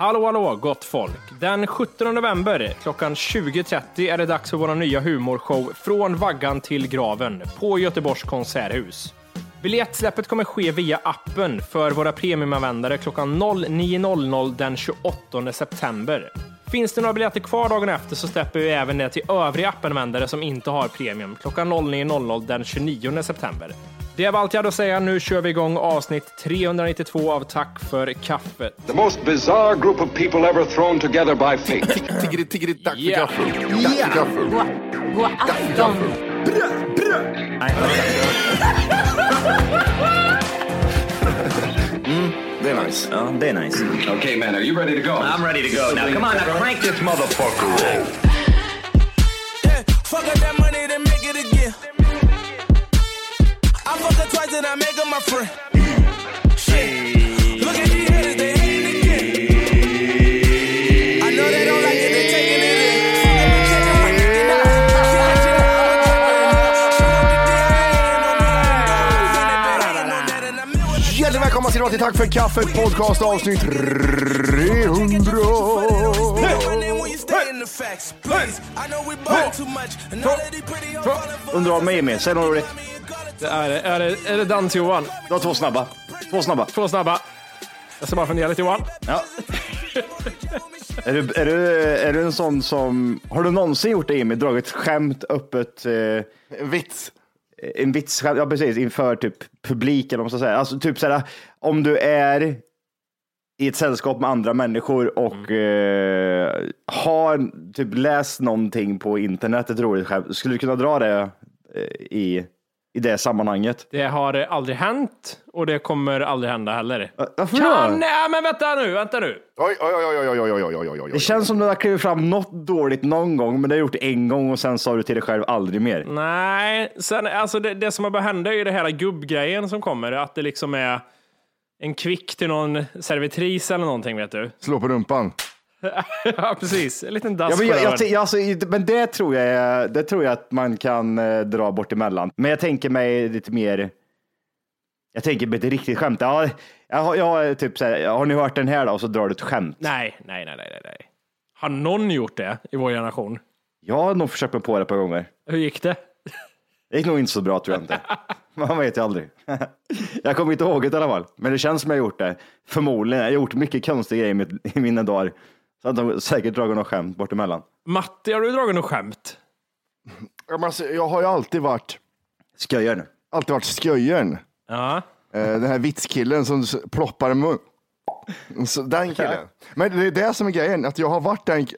Hallå, hallå, gott folk! Den 17 november klockan 20.30 är det dags för vår nya humorshow Från vaggan till graven på Göteborgs konserthus. Biljettsläppet kommer ske via appen för våra premiumanvändare klockan 09.00 den 28 september. Finns det några biljetter kvar dagen efter så släpper vi även det till övriga appanvändare som inte har premium klockan 09.00 den 29 september. Det var allt jag hade att säga. Nu kör vi igång avsnitt 392 av Tack för kaffet. The most bizarre group of people ever thrown together by fate. Tiggeri, tiggeri, tack för Yeah. gaffel. Tack för gaffel. God afton! Det är nice. Ja, det är nice. okay, man, are you ready to go? I'm ready to go. Now, come on, now crank this motherfucker up. Yeah, fuck up that money, then make it again. I fuck her twice and I make her my friend. Välkomna till Tack för kaffet podcast avsnitt 300. Undrar vad mig är med, säg något roligt. Det är, är, det, är det Dans-Johan? Du har två snabba. Två snabba. Två snabba. Jag ska bara fundera lite Johan. Ja. är, du, är, du, är du en sån som, har du någonsin gjort det Emil, dragit skämt öppet, eh, En vits. en vits, ja precis, inför typ publiken om man ska säga. Alltså typ såhär, om du är i ett sällskap med andra människor och eh, har typ läst någonting på internet, ett roligt skämt, skulle du kunna dra det eh, i, i det sammanhanget? Det har aldrig hänt och det kommer aldrig hända heller. Varför Kan... då? Nej, men vänta nu, vänta nu. Oj, oj, oj, oj, oj, oj, oj, oj, oj, oj. Det känns som att du har klivit fram något dåligt någon gång, men det har gjort en gång och sen sa du till dig själv aldrig mer. Nej, sen, alltså det, det som har börjat hända är ju det här gubbgrejen som kommer, att det liksom är en kvick till någon servitris eller någonting, vet du. Slå på rumpan. ja, precis. En liten dass Ja, men, jag, jag, jag, alltså, men det tror jag, det tror jag att man kan eh, dra bort emellan. Men jag tänker mig lite mer. Jag tänker på ett riktigt skämt. Ja, jag, jag, typ så här, har ni hört den här då? Och så drar du ett skämt. Nej, nej, nej, nej, nej. Har någon gjort det i vår generation? Jag har nog försökt mig på det ett par gånger. Hur gick det? Det gick nog inte så bra tror jag inte. Man vet ju aldrig. jag kommer inte ihåg det i alla fall. Men det känns som jag har gjort det. Förmodligen. Jag har gjort mycket konstiga grejer i mina dagar. Så att de säkert dragit något skämt bort emellan. Matti, har du dragit något skämt? Ja, men alltså, jag har ju alltid varit, Skojar nu. alltid varit sköjern. Ja. Eh, Den här vitskillen som s- ploppar mun. Så, den killen. Men det är det som är grejen, att jag har varit den k-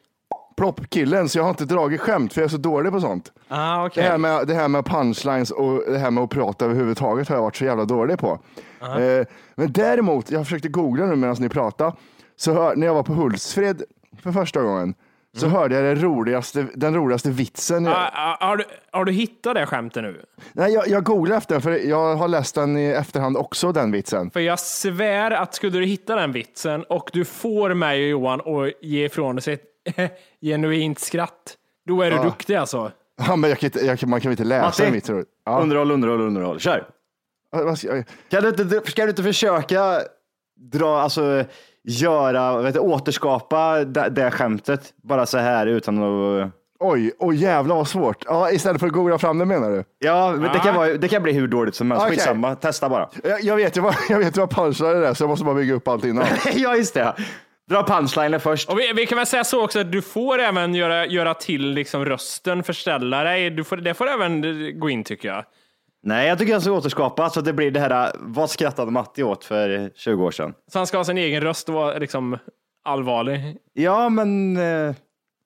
ploppkillen så jag har inte dragit skämt för jag är så dålig på sånt. Ah, Det okej. här, med, det här med punchlines och det här med att prata överhuvudtaget har jag varit så jävla dålig på. Eh, men däremot, jag försökte googla nu medan ni pratade, så hör, när jag var på Hultsfred för första gången så hörde jag det roligaste, den roligaste vitsen. Ah, ah, har, du, har du hittat det skämtet nu? Nej, jag, jag googlade efter den, för jag har läst den i efterhand också, den vitsen. För jag svär att skulle du hitta den vitsen och du får mig och Johan att ge ifrån sig ett genuint skratt, då är du duktig alltså. Ja, men jag kan inte, jag man kan väl inte läsa Matti, en vits? tror jag. Ja. Underhåll, underhåll, underhåll. Kör! Kan du inte, ska du inte försöka dra, alltså göra, vet du, återskapa det, det skämtet bara så här utan att Oj, oj jävlar vad svårt. Ja, istället för att googla fram det menar du? Ja, men det kan, vara, det kan bli hur dåligt som helst. Okej. Skitsamma, testa bara. Jag, jag vet ju vad, jag vet ju vad punchline är så jag måste bara bygga upp allt innan. ja, just det. Dra punchlinen först. Och vi, vi kan väl säga så också att du får även göra, göra till liksom rösten, förställa dig. Du får, det får även gå in tycker jag. Nej, jag tycker jag ska återskapa så att det blir det här, vad skrattade Matti åt för 20 år sedan? Så han ska ha sin egen röst och vara liksom allvarlig. Ja, men eh,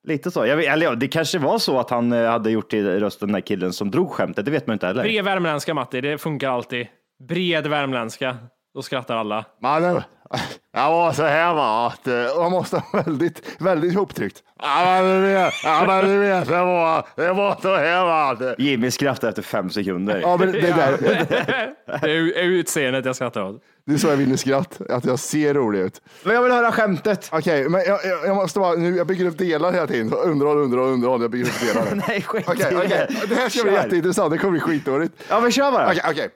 lite så. Jag vet, eller ja, det kanske var så att han eh, hade gjort till rösten den där killen som drog skämtet, det vet man inte heller. Bred värmländska Matti, det funkar alltid. Bred värmländska, då skrattar alla. Mannen, jag var så här va, att eh, man måste ha väldigt, väldigt ihoptryckt. Ja men du vet, ja, men du vet det, var, det var så här va. att- Jimmy skrattade efter fem sekunder. Ja men det där, Det är utseendet jag skrattar åt. det är så jag vinner skratt, att jag ser rolig ut. Men jag vill höra skämtet. Okej, men jag, jag, jag måste bara, nu, jag bygger upp delar hela tiden. Underhåll, underhåll, underhåll, jag bygger upp delar. Nej, skit Okej, i okej. Det här ska bli Kör. jätteintressant, det kommer bli skitdåligt. Ja, men kör bara. Okej, okej.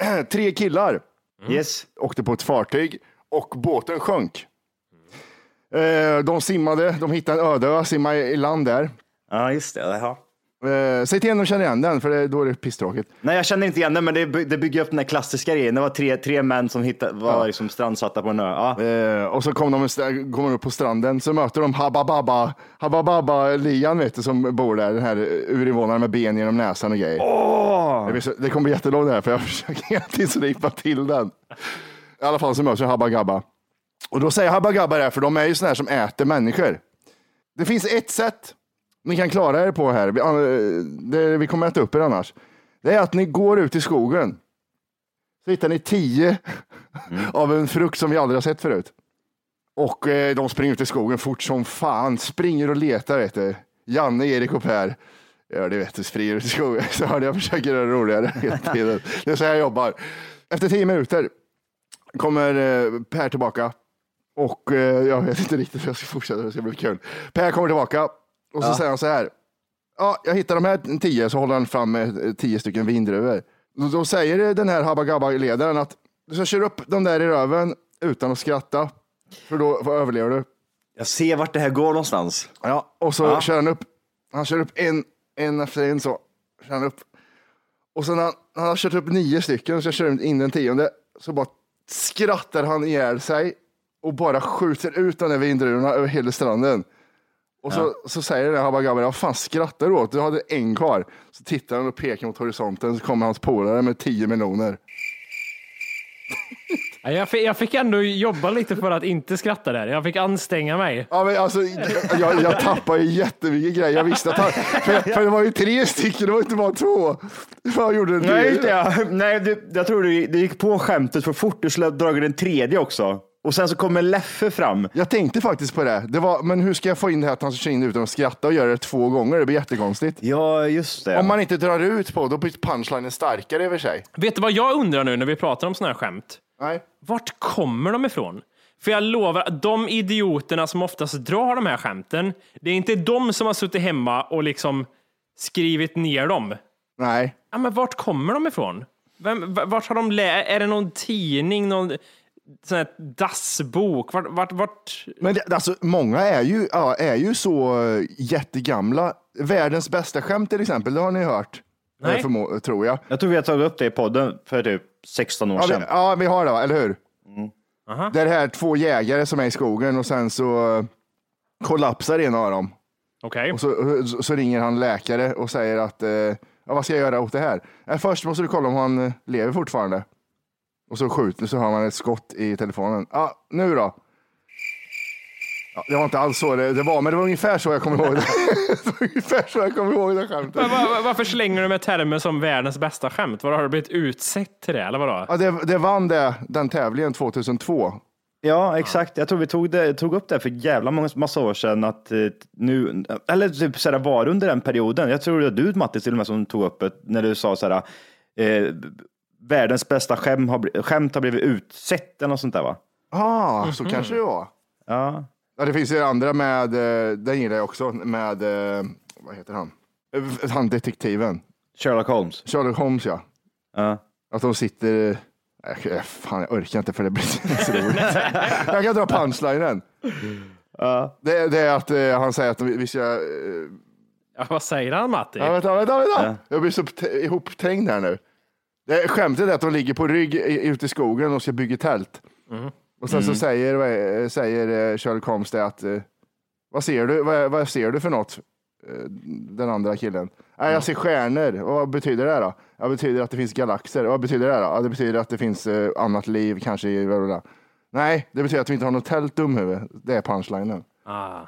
Eh, Tre killar Yes. åkte på ett fartyg och båten sjönk. Eh, De simmade, de hittade en öde ö, simmade i land där. Ja, just det. Jaha. Eh, Säg till om de känner igen den, för det, då är det pisstråkigt. Nej, jag känner inte igen det, men det, det bygger upp den här klassiska grejen. Det var tre, tre män som hittade, var liksom strandsatta på en ö. Ja. Eh, och så kom de, kommer de upp på stranden, så möter de Habba Babba, Habba Babba Lian vet du, som bor där, den här urinvånaren med ben genom näsan och grejer. Det, blir så, det kommer bli jättelångt det här, för jag försöker hela tiden slipa till den. I alla fall så möter de Habba Gabba. Och då säger Habba Gabba det här, för de är ju sådana här som äter människor. Det finns ett sätt ni kan klara er på här, vi, det, vi kommer äta upp er annars. Det är att ni går ut i skogen. Så hittar ni tio av en frukt som vi aldrig har sett förut. Och eh, de springer ut i skogen fort som fan, springer och letar du. Janne, Erik och Per. Ja, det vet du, springer ut i skogen. Så hörde jag försöker göra det roligare hela tiden. Det är så jag jobbar. Efter tio minuter kommer eh, Per tillbaka. Och eh, jag vet inte riktigt hur jag ska fortsätta, det ska bli kul. Per kommer tillbaka och så säger han så här. Ja, jag hittar de här tio, så håller han fram eh, tio stycken vindruvor. Då, då säger den här Habba Gabba-ledaren att du ska köra upp dem där i röven utan att skratta. För då överlever du. Jag ser vart det här går någonstans. Ja, och så Ja. kör han upp. Han kör upp en, en efter en så. Kör han upp. Och sen när han, när han har kört upp nio stycken, så kör han in den tionde, så bara skrattar han ihjäl sig och bara skjuter ut de där vindruvorna över hela stranden. Och så, så säger den här Habba Gabba, vad fan skrattar du åt? Du hade en kvar. Så tittar han och pekar mot horisonten, så kommer hans polare med tio meloner. Ja, Jag fick, jag fick ändå jobba lite för att inte skratta där. Jag fick anstränga mig. Ja, men alltså, jag, jag tappade ju jättemycket grejer. Jag visste att han, för, för det var ju tre stycken, det var inte bara två. Jag gjorde en Nej, jag. Nej, du, jag tror du, du gick på skämtet för fort. Du skulle ha dragit den tredje också. Och sen så kommer Leffe fram. Jag tänkte faktiskt på det. det var, men hur ska jag få in det här att han ska in utan att skratta och göra det två gånger? Det blir jättekonstigt. Ja, just det. Om man inte drar ut på, då blir punchlinen starkare över sig. Vet du vad jag undrar nu när vi pratar om sådana här skämt? Nej. Vart kommer de ifrån? För jag lovar, att de idioterna som oftast drar de här skämten, det är inte de som har suttit hemma och liksom skrivit ner dem. Nej. Ja, men vart kommer de ifrån? Vem, vart har de lä- Är det någon tidning, någon sån här dassbok? Vart, vart, vart? Men det, alltså, många är ju, ja, är ju så eh, jättegamla. Världens bästa skämt till exempel, det har ni hört. Nej. Eh, förmo- tror jag. Jag tror vi har tagit upp det i podden för typ 16 år Ja vi, sedan. ja, vi har det, va? eller hur? Aha. Det är det här två jägare som är i skogen och sen så eh, kollapsar en av dem. Okej. Och så, så, ringer han läkare och säger att eh, ja, vad ska jag göra åt det här? Först måste du kolla om han lever fortfarande. Och så skjuter så har man ett skott i telefonen. Ja, nu då? Ja, det var inte alls så det, det var, men det var ungefär så jag kommer ihåg det. det var ungefär så jag kommer ihåg det skämtet. Va- va- Varför slänger du med termer som världens bästa skämt? Vadå, har du blivit utsett till det, eller vadå? Ja, det, det vann det, den tävlingen 2002. Ja, exakt. Jag tror vi tog, det, tog upp det för jävla många, massa år sedan att eh, nu, eller typ så här, var under den perioden. Jag tror det var du Matti till och med som tog upp det när du sa så här, eh, världens bästa skämt har, skämt har blivit utsett eller något sånt där va? Ah, så kanske det var. Ja, Ja, det finns ju andra med, eh, den gillar jag också, med, eh, vad heter han? Eh, Han detektiven. Sherlock Holmes. Sherlock Holmes ja. Ja. Att de sitter... Nej, jag- Fan, jag orkar inte för det blir så roligt. jag kan dra punchlinen. Det, det är att han säger att vi vi ska... Ja, vad säger han Matti? Ja, vänta, vänta, vänta. Ja. Jag blir så ihopträngd här nu. Det, skämtet är att de ligger på rygg i- ute i skogen och ska bygga tält. Och sen så säger, vad är- säger eh, Sherlock Holmes det att, eh, vad ser du, vad, vad ser du för något? Eh, Den andra killen. Nej, jag ser stjärnor. Och vad betyder det då? Ja, det betyder att det finns galaxer. Och vad betyder det då? Ja, det betyder att det finns eh, annat liv, kanske i... bla, bla, bla. Nej, det betyder att vi inte har något tält dumhuvud. Det är punchlinen. Ah.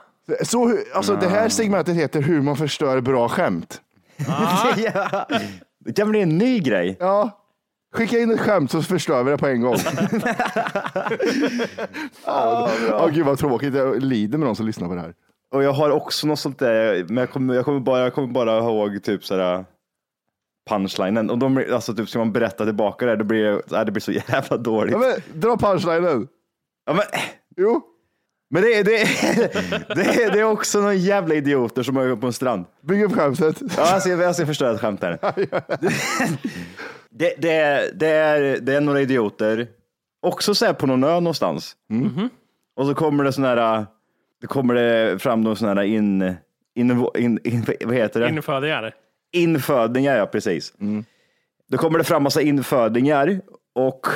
Så, hu- alltså, det här segmentet heter hur man förstör bra skämt. ja. Det bli en ny grej. Ja, skicka in ett skämt så förstör vi det på en gång. Åh gud vad tråkigt, jag lider med de som lyssnar på det här. Och jag har också något sånt där, men jag kommer, jag kommer, bara, jag kommer bara ihåg typ sådär punchlinen. Och de, alltså typ ska man berätta tillbaka det, då blir det, det blir så jävla dåligt. Ja, men, dra punchlinen. Ja, men, Jo, men det, är- det, är- det, är- det är också några jävla idioter som är på en strand. bygg upp skämtet. Ja, jag ska, jag ska förstöra ett skämt här. Det, det, är, det, är, det är några idioter, också så här på någon ö någonstans. Och så kommer det sån här, det kommer det fram någon sån här in, in, in, in, vad heter det? Infödingar. Infödingar, ja precis. Då kommer det fram massa infödingar och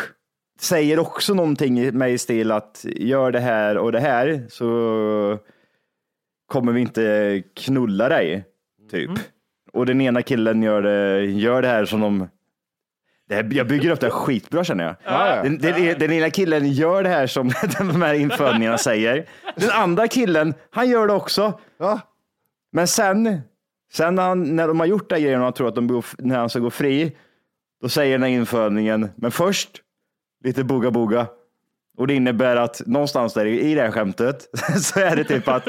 säger också någonting med i stil att gör det här och det här så kommer vi inte knulla dig, typ. Och den ena killen gör det, gör det här som de det här, jag bygger upp det här skitbra känner jag. Ja, ja. Den, den, den ena killen gör det här som de här infödingarna säger. Den andra killen, han gör det också. Ja. Men sen, sen när, han, när de har gjort det här grejen och han tror att de, går- när han ska gå fri, då säger den här infödningen, men först lite boga boga. Och det innebär att någonstans där i det här skämtet så är det typ att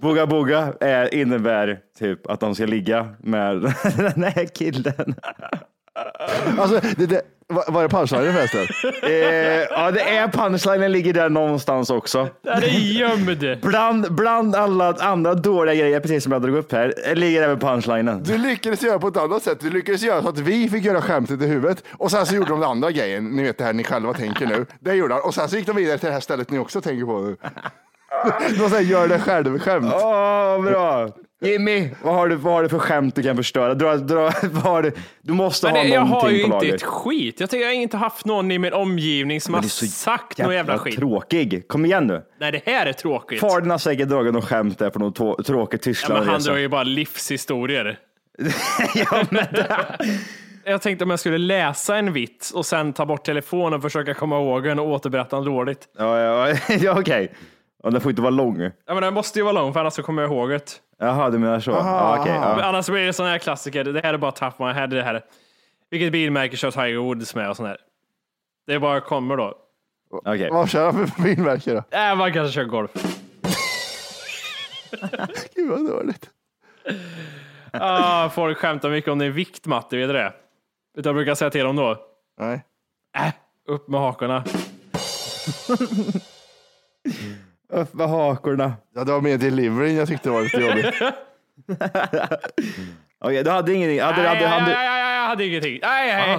boga boga är, innebär typ att de ska ligga med den här killen. Alltså, det, det, var, var det punchlinen förresten? Eh, ja, det är punchlinen ligger där någonstans också. Där är gömd. Bland, bland alla andra dåliga grejer, precis som jag drog upp här, ligger även punchlinen. Du lyckades göra på ett annat sätt. Du lyckades göra så att vi fick göra skämtet i huvudet och sen så gjorde de den andra grejen. Ni vet det här ni själva tänker nu. Det gjorde han. Och sen så gick de vidare till det här stället ni också tänker på nu. De säger gör det själv-skämt. Åh, bra! Jimmy, vad har, du, vad har du för skämt du kan förstöra? Dra, dra, vad har du, du måste Men ha det, jag någonting har ju på inte lager. ett skit. Jag, tycker jag har inte haft någon i min omgivning som har sagt någon jävla skit. tråkig. Kom igen nu. Nej, det här är tråkigt. Fadern har säkert dragit något skämt där på någon tå- tråkig ja, men Tyskland. han drar ju bara livshistorier. ja, men Jag tänkte om jag skulle läsa en vits och sen ta bort telefonen och försöka komma ihåg den och återberätta den dåligt. ja, ja, ja okej. Ja, den får inte vara lång. Ja, men den måste ju vara lång för annars så kommer jag ihåg det. Jaha, du menar så. ja, okej, Men ja. Annars blir det sån här klassiker. Det här är bara tough my head. Det här. Vilket bilmärke kör Tiger Woods med och sån här. Det bara kommer då. Okej. Vad kör han för bilmärke då? Äh, man kanske kör golf. Gud vad dåligt. Ah, folk skämtar mycket om din vikt Matte, vet du det? Vet jag brukar säga till dem då? Nej. Äh, upp med hakorna. Upp med hakorna. Ja, det var mer deliveryn jag tyckte var lite jobbigt. Okej, du hade ingenting. Hade, Nej, hade, nej, hade, nej, nej, jag hade ingenting. Nej, nej.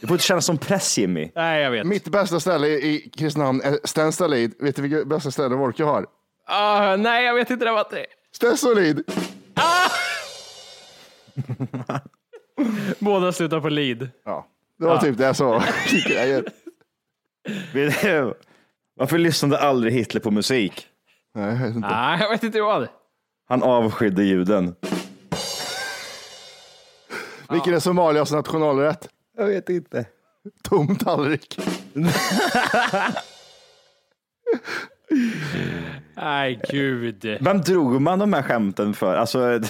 Du får inte känna som press Jimmy. nej jag vet. Mitt bästa ställe i Kristinehamn är Stenstallid. Vet du vilket bästa ställe Wolke har? Ah, nej, jag vet inte det Matte. Stensolid. Båda slutar på lead. Ja, det var typ det jag sa. Varför lyssnade aldrig Hitler på musik? Nej, jag vet inte. Nej, jag vet inte vad. Han avskydde ljuden. Vilken är Somalias nationalrätt? Jag vet inte. Tom tallrik. Nej, gud. Vem drog man de här skämten för? Alltså,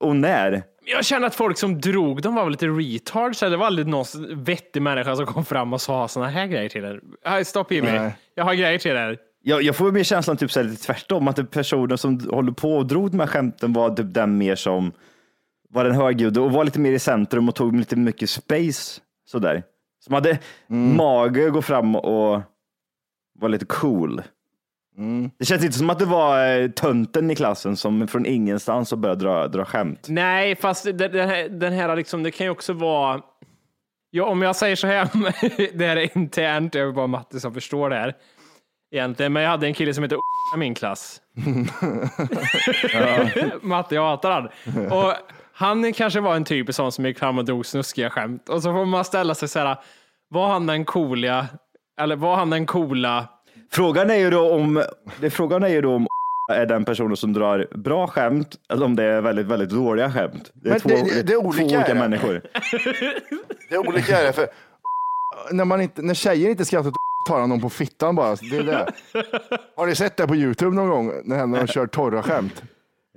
och när? Jag känner att folk som drog dem var väl lite retards. Det var aldrig någon vettig människa som kom fram och sa såna här grejer till. Hej, stopp Jimmy. Nej. Jag har grejer till er. Jag, jag får mer känslan typ så här lite tvärtom, att det personen som håller på och drog de här skämten var typ den mer som var den högljudde och var lite mer i centrum och tog lite mycket space sådär. Som hade mage att gå fram och vara lite cool. Det känns inte som att det var eh, tönten i klassen som från ingenstans och började dra, dra skämt. Nej, fast den här, den här liksom, det kan ju också vara... Ja, om jag säger så här, det här är internt, det är bara Matte som förstår det här. egentligen, men jag hade en kille som heter i min klass. Matte, jag hatar han. Och han kanske var en typ sån som gick fram och drog snuskiga skämt. Och så får man ställa sig så här, var han den coola, eller var han den coola Frågan är ju då om, det, frågan är ju då om är den personen som drar bra skämt eller om det är väldigt, väldigt dåliga skämt. Det är, Men två, det- det- det är två olika, olika är människor. Det är olika är det, för när, man inte, när tjejer inte skrattar tar han dem på fittan bara. Det är det. Har ni sett det på Youtube någon gång när han har kört torra skämt?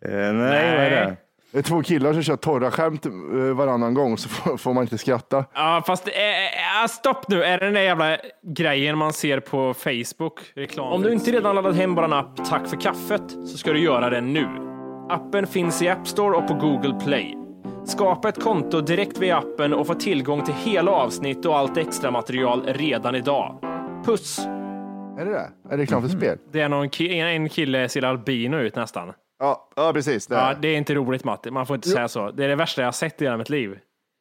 Eh, nej, vad är det? Det är två killar som kör torra skämt eh, varannan gång så får, man inte skratta. Ja, fast äh, stopp nu. Är det den där jävla grejen man ser på Facebook? Reklam. Om du inte redan laddat hem vår app Tack för kaffet så ska du göra det nu. Appen finns i App Store och på Google Play. Skapa ett konto direkt via appen och få tillgång till hela avsnitt och allt extra material redan idag. Puss! Är det det? Är det reklam för spel? Det är någon ki- en kille ser albino ut nästan. Ja, ja precis. Det Ja, är. det är inte roligt Matti, man får inte säga så. Det är det värsta jag har sett i hela mitt liv.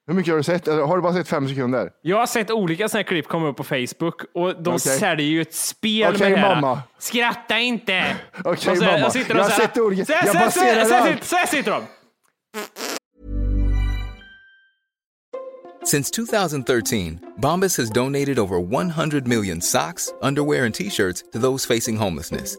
Hur mycket har du sett? Eller har du bara sett fem sekunder? Jag har sett olika sådana här klipp komma upp på Facebook och de Okej. säljer ju ett spel Okej, med det här. mamma. Skratta inte! Okej, Och så- mamma. de Jag har sett olika- Så här- jag baserar så här- så här-. Så här sitter de. Since 2013, Bombas has donated over 100 million socks, underwear, and t shirts to those facing homelessness.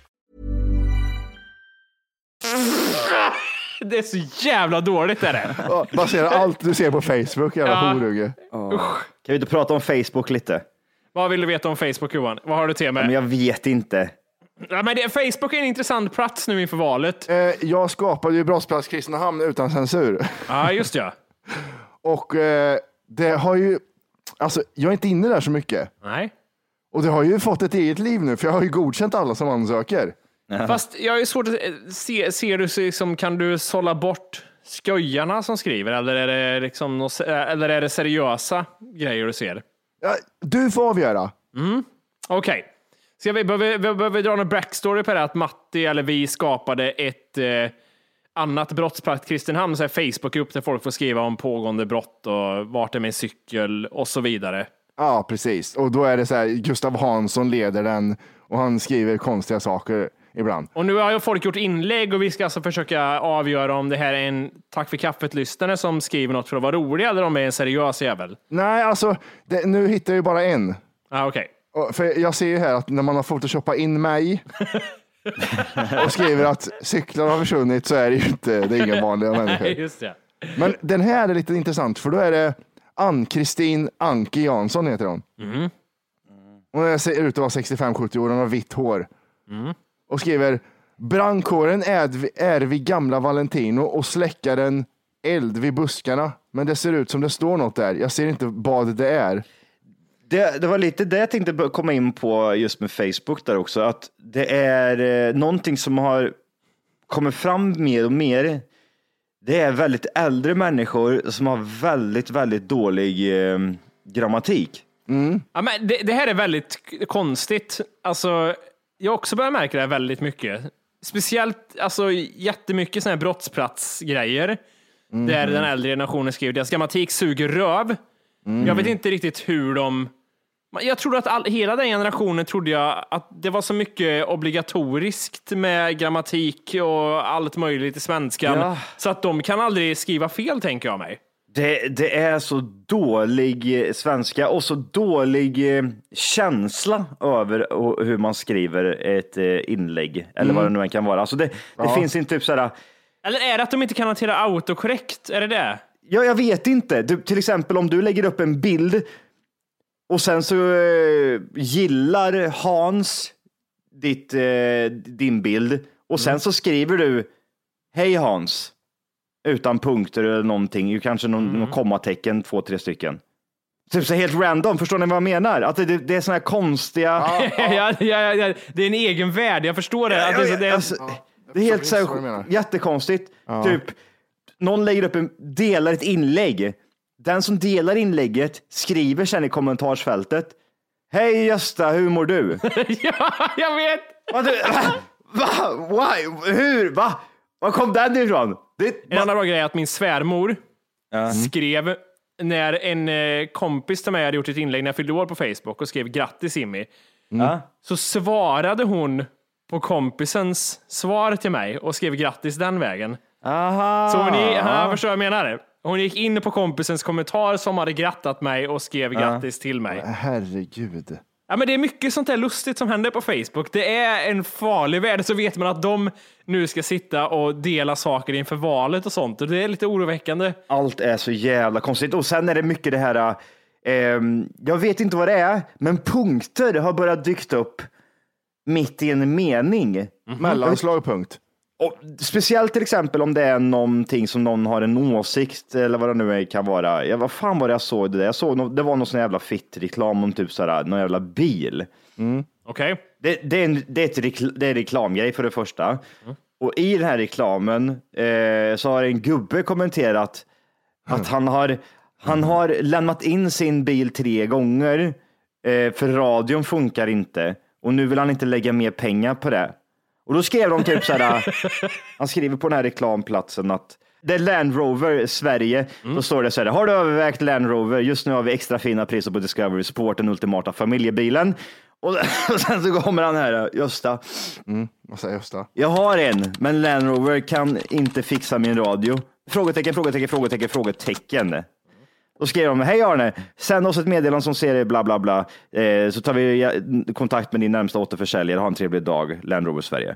Det är så jävla dåligt är det. Ja, Basera allt du ser på Facebook, jävla Ja. horunge. Kan vi inte prata om Facebook lite? Vad vill du veta om Facebook Johan? Vad har du till Men mig? jag vet inte. Ja, men det, Facebook är en intressant plats nu inför valet. Eh, jag skapade ju Brottsplats Kristinehamn utan censur. Ja, just ja. Och eh, det har ju, alltså jag är inte inne där så mycket. Nej. Och det har ju fått ett eget liv nu, för jag har ju godkänt alla som ansöker. Fast jag är svårt att eh, se, ser du sig som, kan du sålla bort skojarna som skriver eller är det liksom något, eller är det seriösa grejer du ser? Ja, du får avgöra. Okej. Ska vi, behöver, vi behöver dra någon backstory på det att Matti eller vi skapade ett eh, annat brottsplats Kristinehamn, så här Facebookgrupp där folk får skriva om pågående brott och vart är min cykel och så vidare. Ja, precis. Och då är det så här, Gustav Hansson leder den och han skriver konstiga saker ibland. Och nu har ju folk gjort inlägg och vi ska alltså försöka avgöra om det här är en tack för kaffet-lyssnare som skriver något för att vara rolig eller om det är en seriös jävel. Nej, alltså det, nu hittar jag ju bara en. Ah, Okej. Och För jag ser ju här att när man har photoshoppat in mig och skriver att cyklar har försvunnit så är det ju inte, det är inga vanliga människor. Just det. Men den här är lite intressant för då är det Ann-Kristin Anke Jansson heter hon. Hon ser ut att vara 65-70 år, hon har vitt hår. Och skriver Brandkåren är, är vid gamla Valentino och släckar en eld vid buskarna. Men det ser ut som det står något där. Jag ser inte vad det är. Det, det var lite det jag tänkte komma in på just med Facebook där också, att det är eh, någonting som har kommit fram mer och mer. Det är väldigt äldre människor som har väldigt, väldigt dålig eh, grammatik. Ja, men det, det här är väldigt konstigt. Alltså, jag också börjat märka det här väldigt mycket. Speciellt alltså, jättemycket sådana här brottsplatsgrejer. Där den äldre generationen skriver deras grammatik suger röv. Jag vet inte riktigt hur de... Jag trodde att all, hela den generationen trodde jag att det var så mycket obligatoriskt med grammatik och allt möjligt i svenskan. Ja. Så att de kan aldrig skriva fel, tänker jag mig. Det, det är så dålig eh, svenska och så dålig eh, känsla över hur man skriver ett eh, inlägg eller vad det nu än kan vara. Alltså det, det finns inte typ sådär, Eller är det att de inte kan hantera autokorrekt? Är det det? Ja, jag vet inte. Du, till exempel om du lägger upp en bild och sen så eh, gillar Hans ditt, eh, din bild och sen så skriver du Hej Hans utan punkter eller någonting, kanske någon, någon kommatecken, två, tre stycken. Typ så helt random, förstår ni vad jag menar? Att det, det, det är såna här konstiga... ja, ja, ja, ja, det är en egen värld, jag förstår det. Att det, det Alltså, det är helt så här, jättekonstigt. Typ, någon lägger upp en, delar ett inlägg. Den som delar inlägget skriver sen i kommentarsfältet. Hej Gösta, hur mår du? ja, jag vet! Va, du, va, va, why, hur, va? Var kom den ifrån? Det, En annan bra grej är att min svärmor skrev när en eh, kompis till mig hade gjort ett inlägg när jag fyllde år på Facebook och skrev grattis Jimmy. Ja. Så svarade hon på kompisens svar till mig och skrev grattis den vägen. Aha. Så hon, gick- ja, förstår vad jag menar? Hon gick in på kompisens kommentar som hade grattat mig och skrev grattis till mig. Herregud. Ja, men det är mycket sånt där lustigt som händer på Facebook. Det är en farlig värld. Så vet man att de nu ska sitta och dela saker inför valet och sånt. Och det är lite oroväckande. Allt är så jävla konstigt. Och sen är det mycket det här, ehm, jag vet inte vad det är, men punkter har börjat dykt upp mitt i en mening. Mellanslag, punkt. Och speciellt till exempel om det är någonting som någon har en åsikt eller vad det nu är, kan vara. Ja, vad fan var det jag såg det där? Jag såg det var någon sån jävla fitt-reklam om typ såhär, någon jävla bil. Okej? Det, det, är en, det, är ett rekl, det är reklamgrej för det första. Och i den här reklamen eh, så har en gubbe kommenterat att han har, han har lämnat in sin bil tre gånger eh, för radion funkar inte och nu vill han inte lägga mer pengar på det. Och då skrev de typ så här, han skriver på den här reklamplatsen att det är Land Rover Sverige. Då står det så här, har du övervägt Land Rover? Just nu har vi extra fina priser på Discovery Sport, den ultimata familjebilen. Och, och sen så kommer han här, Gösta. Vad säger Gösta? Jag har en, men Land Rover kan inte fixa min radio. Frågetecken, frågetecken, frågetecken, frågetecken. Då skrev de, hej Arne, sänd oss ett meddelande som säger bla bla bla, eh, så tar vi kontakt med din närmsta återförsäljare, ha en trevlig dag, Land Rover Sverige.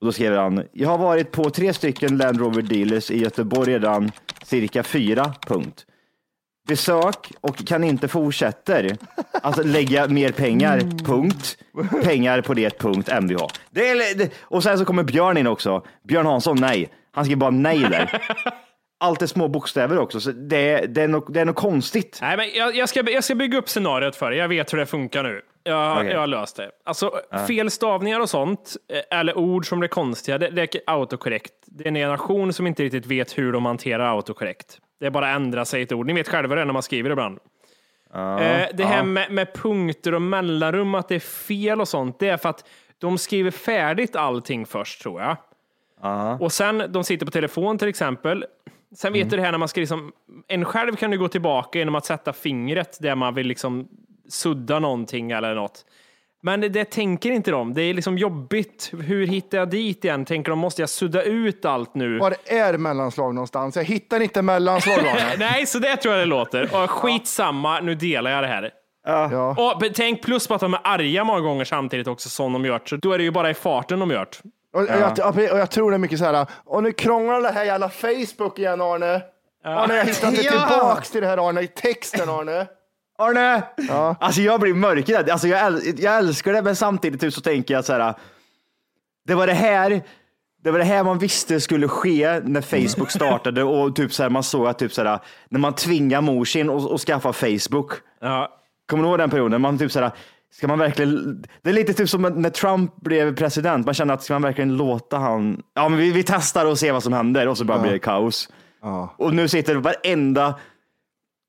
Och då skrev han, jag har varit på tre stycken Land Rover dealers i Göteborg redan cirka fyra, punkt. Besök och kan inte fortsätter att lägga mer pengar, punkt. Pengar på det, punkt, MVH. Det är, och sen så kommer Björn in också. Björn Hansson, nej. Han skriver bara nej där. Allt är små bokstäver också, så det, det, är, något, det är något konstigt. Nej, men jag, jag, ska, jag ska bygga upp scenariot för dig. Jag vet hur det funkar nu. Jag, Okej. jag har löst det. Alltså, fel stavningar och sånt, eh, eller ord som blir konstiga, det, det är autokorrekt. Det är en generation som inte riktigt vet hur de hanterar autokorrekt. Det är bara att ändra sig ett ord. Ni vet själva det när man skriver ibland. Eh, det här med, med punkter och mellanrum, att det är fel och sånt, det är för att de skriver färdigt allting först, tror jag. Och sen, de sitter på telefon till exempel. Sen vet du det här när man ska liksom, en själv kan du gå tillbaka genom att sätta fingret där man vill liksom sudda någonting eller något. Men det, det tänker inte de. Det är liksom jobbigt. Hur hittar jag dit igen? Tänker de, måste jag sudda ut allt nu? Var är mellanslag någonstans? Jag hittar inte mellanslag. Nej, så det tror jag det låter. Och skitsamma, nu delar jag det här. ja. Och tänk plus på att de är arga många gånger samtidigt också som de gör. Så då är det ju bara i farten de gör. Och, och jag, och jag tror det är mycket så här, och nu krånglar det här jävla Facebook igen Arne. Arne, jag hittar inte Ja. tillbaks till det här Arne, i texten Arne. Arne! Alltså jag blir mörkrädd. Alltså jag, äl- jag älskar det, men samtidigt typ så tänker jag så här. Det var det här. Det var det här man visste skulle ske när Facebook startade och typ så här, man såg att typ så här, när man tvingar mor sin att att skaffa Facebook. Ja. Kommer du ihåg den perioden? Man typ så här, ska man verkligen, det är lite typ som när Trump blev president. Man känner att ska man verkligen låta han, ja men vi, vi testar och ser vad som händer och så bara blir det kaos. Och nu sitter varenda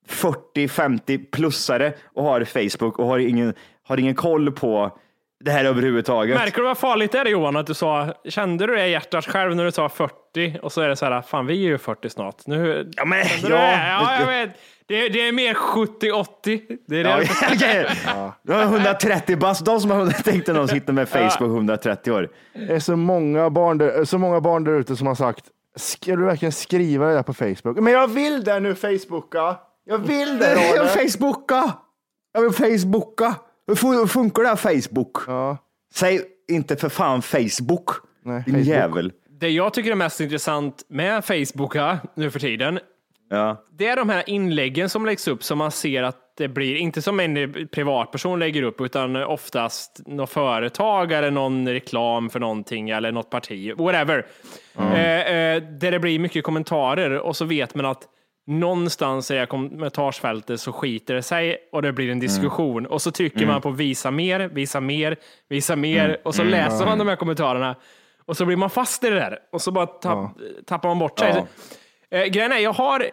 40-50 plussare och har Facebook och har ingen, har ingen koll på det här överhuvudtaget. Märker du vad farligt det är Johan? Att du sa, kände du det i hjärtat själv när du sa 40 och så är det så här, fan vi är ju 40 snart. Nu, Ja, men, ja, det? ja, jag vet. Det, det är mer 70-80. Det är det. Ja. Du har 130 bast. De som har tänkte någon sitter med Facebook 130 år. Det är så många barn där, så många barn där ute som har sagt, ska du verkligen skriva det där på Facebook? Men jag vill det nu Facebooka. Jag vill det Jag Arne. vill Facebooka! Jag vill Facebooka! Hur fun- hur funkar det här Facebook? Ja. Säg inte för fan Facebook. Nej, Din Facebook. jävel. Det jag tycker är mest intressant med Facebook här, nu för tiden, Ja. Det är de här inläggen som läggs upp som man ser att det blir, inte som en privatperson lägger upp, utan oftast något företag eller någon reklam för någonting eller något parti, whatever. Eh, eh, där det blir mycket kommentarer och så vet man att någonstans i kommentarsfältet så skiter det sig och det blir en diskussion. Och så trycker man på visa mer, visa mer, visa mer och så läser man de här kommentarerna. Och så blir man fast i det där och så bara tapp, tappar man bort sig. Ja. Eh, grejen är, jag har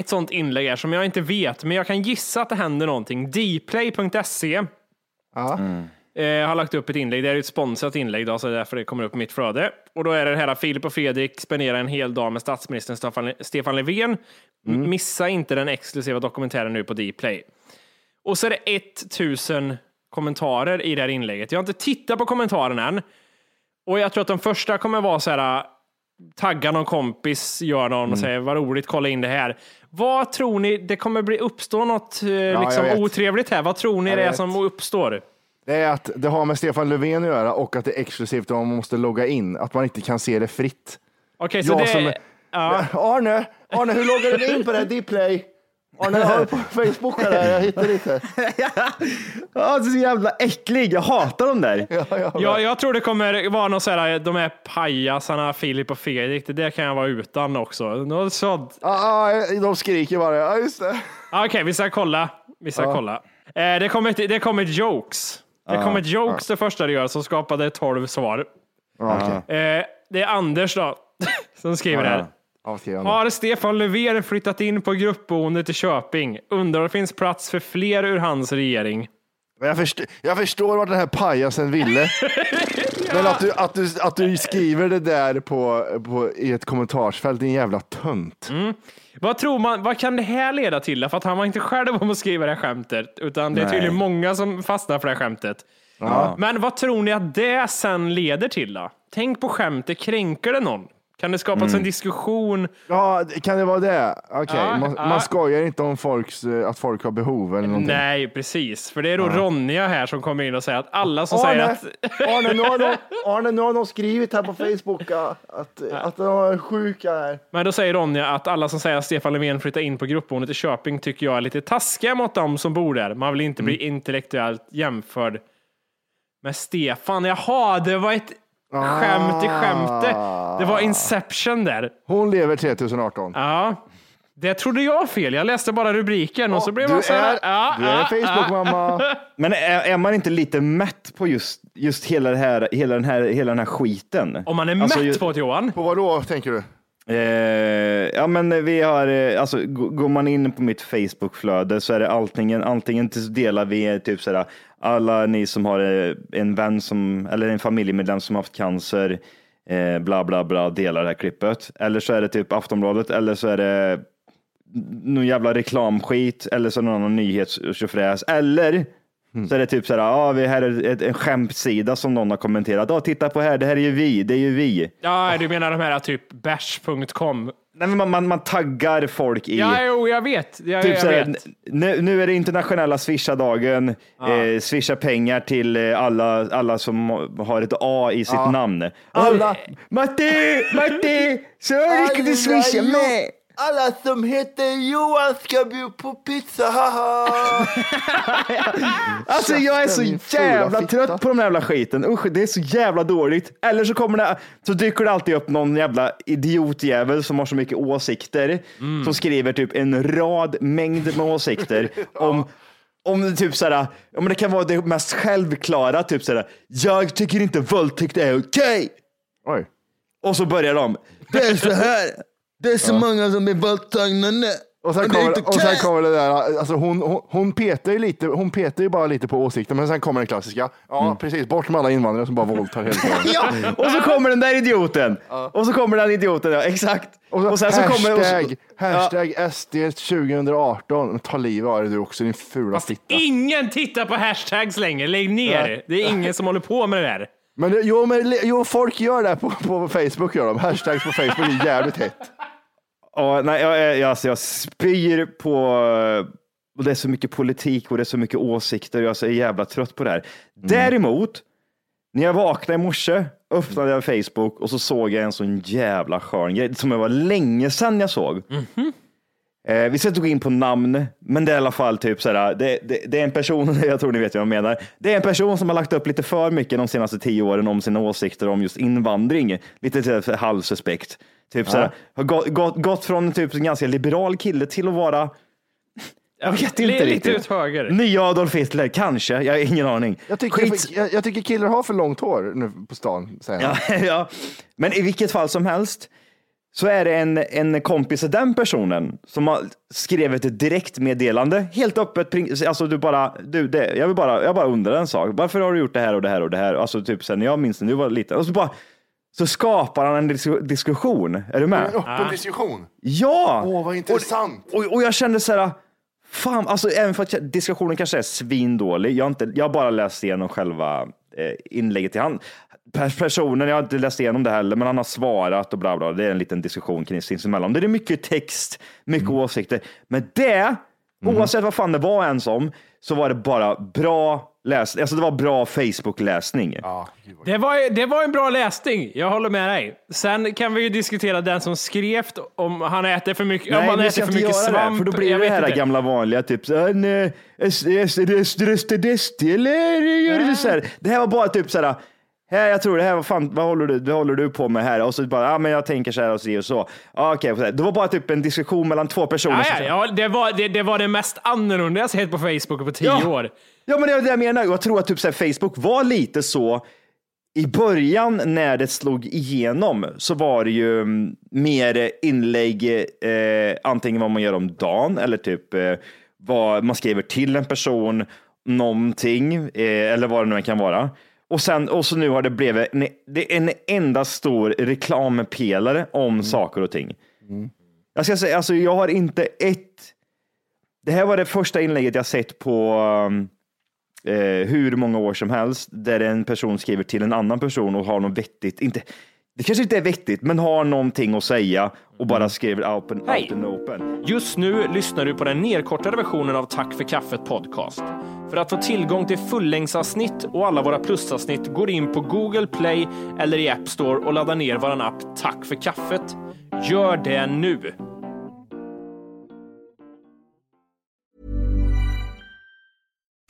ett sånt inlägg här som jag inte vet, men jag kan gissa att det händer någonting. Dplay.se Ja. eh, har lagt upp ett inlägg. Det är ett sponsrat inlägg, då, så det är därför det kommer upp i mitt flöde. Och då är det här Filip och Fredrik spenderar en hel dag med statsministern Stefan, Stefan Löfven. M- Missa inte den exklusiva dokumentären nu på Dplay. Och så är det 1000 kommentarer i det här inlägget. Jag har inte tittat på kommentarerna än. Och jag tror att de första kommer vara så här, tagga någon kompis, gör någon och säger vad roligt, kolla in det här. Vad tror ni, det kommer bli, uppstå något eh, jag liksom, otrevligt här? Vad tror ni Jag det är vet. som uppstår? Det är att det har med Stefan Löfven att göra och att det är exklusivt och man måste logga in. Att man inte kan se det fritt. Okej, så Jag det... som- ja. Arne, Arne, hur loggar du in på det här Dplay? Arne, jag har det på Facebook här, jag hittar inte. Ja, det är så jävla äcklig. Jag hatar dem där. Ja, ja, Ja, jag tror det kommer vara något sådär, de här pajasarna, Filip och Fredrik, det där kan jag vara utan också. Något sånt. Ah, ah, de skriker bara, ja just det. Ah, Okej, vi ska kolla. Vi ska kolla. Eh, det kommer ett- det kommer ett jokes. Det kommer ett jokes det första det gör som skapade 12 svar. Ah, okej. Eh, det är Anders då, som skriver här. Ja. Har Stefan Löfven flyttat in på gruppboende till Köping? Undrar om det finns plats för fler ur hans regering? Jag, först, jag förstår vad den här pajasen ville. Men att du, att, du, att du skriver det där på, på, i ett kommentarsfält, din jävla tönt. Vad tror man, vad kan det här leda till? För att han var inte själv om att skriva det här skämtet, utan det är Nej. tydligen många som fastnar för det här skämtet. Men vad tror ni att det sen leder till då? Tänk på skämtet, kränker det någon? Kan det skapas en diskussion? Ja, kan det vara det? Okej, Ja, man, ja. man skojar inte om folks, eh, att folk har behov eller någonting. Nej, precis. För det är då Ronja här som kommer in och säger att alla som säger Arne, att... Arne, nu har de, Arne, nu har de skrivit här på Facebook att, att, att de är sjuka här. Men då säger Ronja att alla som säger att Stefan Löfven flyttar in på gruppboendet i Köping tycker jag är lite taskiga mot dem som bor där. Man vill inte bli intellektuellt jämförd med Stefan. Jaha, det var ett skämt i skämtet. Det var Inception där. Hon lever 3018. Ja, det trodde jag fel. Jag läste bara rubriken och så blev man så här. är, Ja, du är ja, Facebook-mamma. Men är, är man inte lite mätt på just, just hela, det här, hela, den här, hela den här skiten? Om man är Alltså, mätt ju- på det Johan. På vad då, tänker du? Eh, ja, men vi har, eh, alltså, går man in på mitt Facebook-flöde så är det antingen, antingen så delar vi typ sådär, alla ni som har eh, en vän som, eller en familjemedlem som haft cancer, eh, bla bla bla, delar det här klippet. Eller så är det typ Aftonbladet, eller så är det någon jävla reklamskit, eller så är det någon annan nyhetstjofräs, eller så är det typ så här, ja, vi här är ett, en skämtsida som någon har kommenterat. Ja, titta på här, det här är ju vi, det är ju vi. Ja, du menar de här typ bash.com. Nej, man, man, man taggar folk i... Ja, jo, jag vet. Ja, Typ jag såhär, vet. nu, nu är det internationella swisha-dagen. Eh, swisha pengar till eh, alla, alla som har ett A i sitt namn. Alla, Matti, Matti, så du swisha med. Alla som heter Johan ska bjuda på pizza, haha! Alltså jag är så jävla trött på den här jävla skiten. Usch, det är så jävla dåligt. Eller så kommer det, så dyker det alltid upp någon jävla idiotjävel som har så mycket åsikter. Som skriver typ en rad mängd med åsikter om om det typ såhär, om det kan vara det mest självklara, typ såhär, jag tycker inte våldtäkt är okej. Oj. Och så börjar de, det är så här, det är så många som är våldtagna nu. Och sen, kommer, och sen okej." kommer det där, alltså hon, hon, hon, petar ju lite, hon petar ju bara lite på åsikten, men sen kommer den klassiska. Ja, precis. Bort med alla invandrare som bara våldtar hela tiden. Ja, och så kommer den där idioten. Och så kommer den idioten, ja exakt. Och, så, sen så hashtag, kommer... Och så, hashtag SD 2018. Men ta livet av dig du också, din fula fitta. Ingen tittar på hashtags längre. Lägg ner. Det är ingen som håller på med det där. Men jo, men, jo, folk gör det på, på Facebook. Gör de. Hashtags på Facebook är jävligt hett. Ja, nej, jag, jag, alltså, jag spyr på... Och det är så mycket politik och det är så mycket åsikter och jag är så jävla trött på det här. Däremot, när jag vaknade i morse öppnade jag Facebook och så såg jag en sån jävla skön grej som det var länge sedan jag såg. Eh, vi ska inte gå in på namn, men det är i alla fall typ såhär, det, det, det är en person, jag tror ni vet vad jag menar. Det är en person som har lagt upp lite för mycket de senaste tio åren om sina åsikter om just invandring. Lite så här halvsuspekt. Typ såhär, har gått, gått, gått från typ en ganska liberal kille till att vara jag vet inte Lite riktigt. höger. Nya Adolf Hitler, kanske. Jag har ingen aning. Jag tycker, Skits- jag, jag tycker killar har för långt hår nu på stan, säger. Ja, ja. Men i vilket fall som helst så är det en, en kompis till den personen som har skrivit ett direktmeddelande helt öppet. Alltså du bara, du, det, jag vill bara, jag bara undrar en sak. Varför har du gjort det här och det här och det här? Alltså typ sen jag minns när du var liten. Och så bara, så skapar han en dis- diskussion. Är du med? En öppen diskussion. Ja! Åh, vad intressant. Och, och jag kände så här, fan, alltså även för att diskussionen kanske är svindålig. Jag har, inte, jag har bara läst igenom själva inlägget till han. Per- Personen, jag har inte läst igenom det heller, men han har svarat och bla bla. Det är en liten diskussion kring sinsemellan. Det är mycket text, mycket åsikter. Men det, oavsett vad fan det var ens om, så var det bara bra läsning. Alltså det var bra Facebook-läsning. Det var, det var en bra läsning, jag håller med dig. Sen kan vi ju diskutera den som skrev om han äter för mycket, om Nej, han vi äter för mycket svamp. det, för då blir jag det här inte. gamla vanliga, typ eller gör det så här. Det här var bara typ så här, här, jag tror det här var fan, vad håller du, vad håller du på med här? Och så bara, ja men jag tänker så här och så och så. Ja, Okej, det var bara typ en diskussion mellan två personer. Ja, ja, ja, det, var, det, det var det mest annorlunda jag sett på Facebook på tio Ja. år. Ja, men det är det jag menar. Jag tror att typ så här, Facebook var lite så i början när det slog igenom så var det ju mm, mer inlägg, eh, antingen vad man gör om dagen eller typ eh, vad man skriver till en person, någonting eh, eller vad det nu kan vara. Och sen och så nu har det blivit en, det är en enda stor reklampelare om saker och ting. Jag ska säga, alltså jag har inte ett. Det här var det första inlägget jag sett på um, eh, hur många år som helst där en person skriver till en annan person och har något vettigt. Inte, det kanske inte är vettigt, men har någonting att säga och bara skriver open, Hej. and open. Just nu lyssnar du på den nedkortade versionen av Tack för kaffet podcast. För att få tillgång till fullängdsavsnitt och alla våra plusavsnitt går in på Google Play eller i App Store och laddar ner vår app Tack för kaffet. Gör det nu!